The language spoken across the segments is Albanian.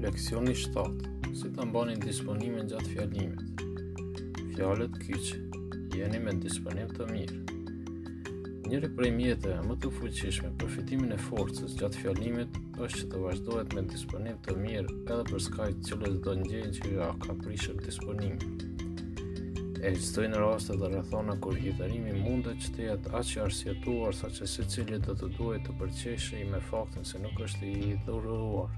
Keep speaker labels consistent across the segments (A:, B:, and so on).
A: Leksioni 7. Si ta mbani disponimin gjatë fjalimit. Fjalët kyçe, jeni me disponim të mirë. Njëri prej mjeteve më të fuqishme për fitimin e forcës gjatë fjalimit është që të vazhdohet me disponim të mirë edhe përskaj cilësdo ndjenjë që jua ka prishur disponimin. Ekzistojnë raste dhe rrethana kur hidhërimi mundet që të jetë aq i arsyetuar saqë secili do të duhej të përqeshej me faktin se nuk është i hidhëruar.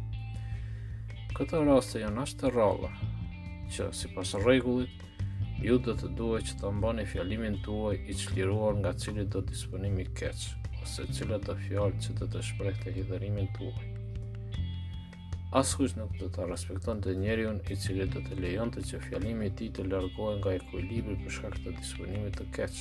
A: Këto raste janë aq të rralla që sipas rregullit ju do të duhej që ta mbani fjalimin tuaj i çliruar nga cilido disponim i keq ose cilado fjalë që do të shprehte hidhërimin tuaj. Askush nuk do ta respektonte njeriun i cili do të lejonte që fjalimi i tij të largohej nga ekuilibri për shkak të disponimit të keq.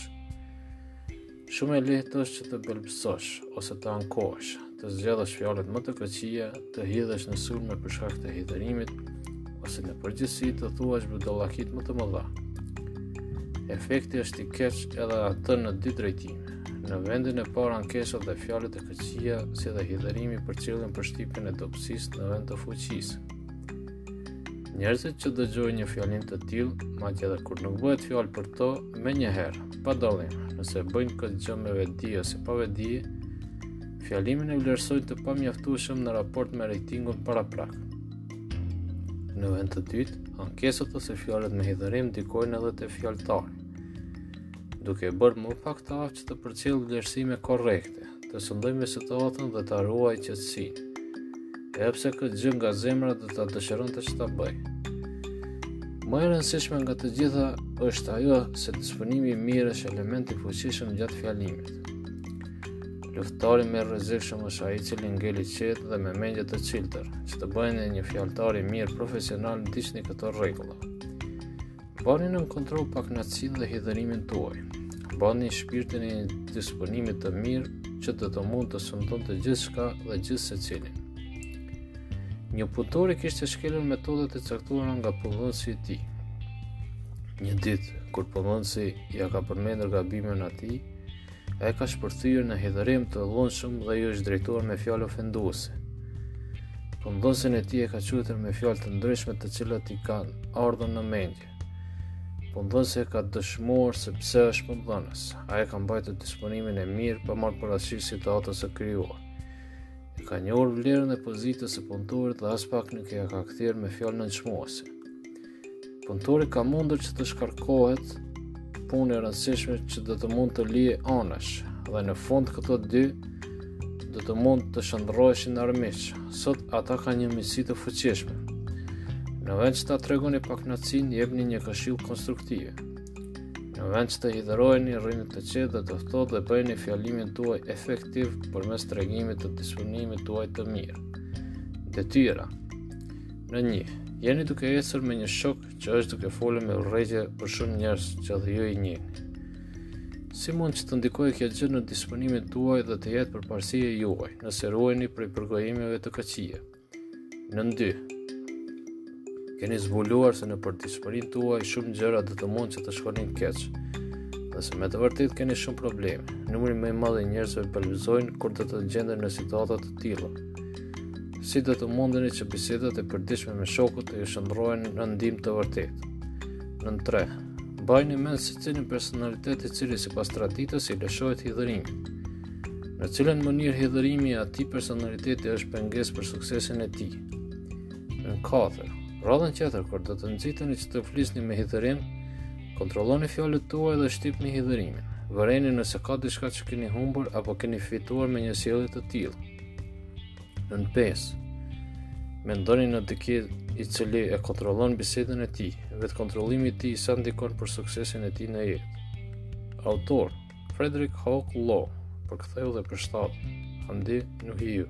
A: Shumë e lehtë është që të belbësosh ose të ankohesh, të zgjedhësh fjalët më të këqija, të hidhesh në sulme për shkak të hidhërimit ose në përgjithësi të thuash budallëqet më të mëdha. Efekti është i keq edhe atë në dy drejtime. Në vendin e parë ankesat dhe fjalët e këqija si dhe hidhërimi përcjellin përshtypjen e dobësisë në vend të fuqisë. Njerëzit që dëgjojnë një fjalim të tillë, madje edhe kur nuk bëhet fjalë për to, menjëherë, pa dallim, nëse bëjnë këtë gjë me vetëdije ose pa vetëdije, fjalimin e vlerësojnë të pamjaftueshëm në raport me rejtingun paraprak. Në vend të dytë, ankesat ose fjalët me hidhërim ndikojnë edhe te fjaltari, duke e bërë më pak të aftë që të përcjellë vlerësime korrekte. Të sundojë me situatën dhe ta ruajë qetësinë. Edhe pse këtë gjë nga zemra do ta dëshironte që ta bëjë. Më e rëndësishme nga të gjitha është ajo se disponimi i mirë është element i fuqishëm gjatë fjalimit. Luftëtari më i rrezikshëm është ai i cili ngel i qetë dhe me mendje të çiltër. Që të bëheni një fjaltar i mirë profesional, ndiqni këto rregulla. Mbani nën kontroll pakënaqësinë dhe hidhërimin tuaj. Mbani shpirtin e disponimit të mirë që do të mund të sundonte gjithçka dhe gjithsecilin. Një punëtor i kishte shkelur metodat e caktuara nga punëdhënësi i tij. Një ditë, kur punëdhënësi ia ka përmendur gabimin atij, ai ka shpërthyer në hidhërim të dhunshëm dhe i është drejtuar me fjalë ofenduese. Punëdhënësin e tij e ka quajtur me fjalë të ndryshme të cilat i kanë ardhur në mendje. Punëdhënësi e ka dëshmuar se pse është punëdhënës. Ai e ka mbajtur disponimin e mirë pa marrë parasysh situatën e krijuar. E ka njohur vlerën e pozitës së punëtorit dhe aspak nuk ia ka kthyer me fjalë nënçmuese. Punëtori ka mundur që të shkarkohet punë e rëndësishme që do të mund të lihej anash dhe në fund këto dy do të mund të shndërroheshin në armiq. Sot ata kanë një miqësi të fuqishme. Në vend që ta tregoni pakënaqësinë, jepni një këshillë konstruktive. Në vend që të hidhëroheni, rrini të qetë dhe të ftohtë dhe bëjni fjalimin tuaj efektiv përmes tregimit të disponimit tuaj të mirë. Detyra Nën një, jeni duke ecur me një shok që është duke folur me urrejtje për shumë njerëz që edhe ju i njihni. Si mund që të ndikojë kjo gjë në disponimin tuaj dhe të jetë përparësi e juaj, nëse ruheni prej përgojimeve të këqija? Nën dy, keni zbuluar se nëpër disponimin tuaj shumë gjëra do të mund që të shkonin keq, nëse me të vërtetë keni shumë probleme, numri më i madh i njerëzve përmëzojnë kur do të gjenden në situata të tilla. Si do të mundeni që bisedat e përditshme me shokët t'ju shndërrohen në ndihmë të vërtetë? Nën 3. Mbani mend secilin personalitet i cili sipas traditës i lëshohet hidhërimit. Në cilën mënyrë hidhërimi i atij personaliteti është pengesë për suksesin e tij? Nën 4. Radhën tjetër kur do të nxiteni që të flisni me hidhërim, Kontrolloni fjalët tuaja dhe shtypni hidhërimin. Vëreni nëse ka diçka që keni humbur apo keni fituar me një sjellje të tillë. Nën pesë, mendoni në dikë i cili e kontrollon bisedën e tij, vetëkontrollimi i tij sa ndikon për suksesin e tij në jetë. Autor Frederick Houk Law, përktheu dhe përshtati, Andi Nuhiu.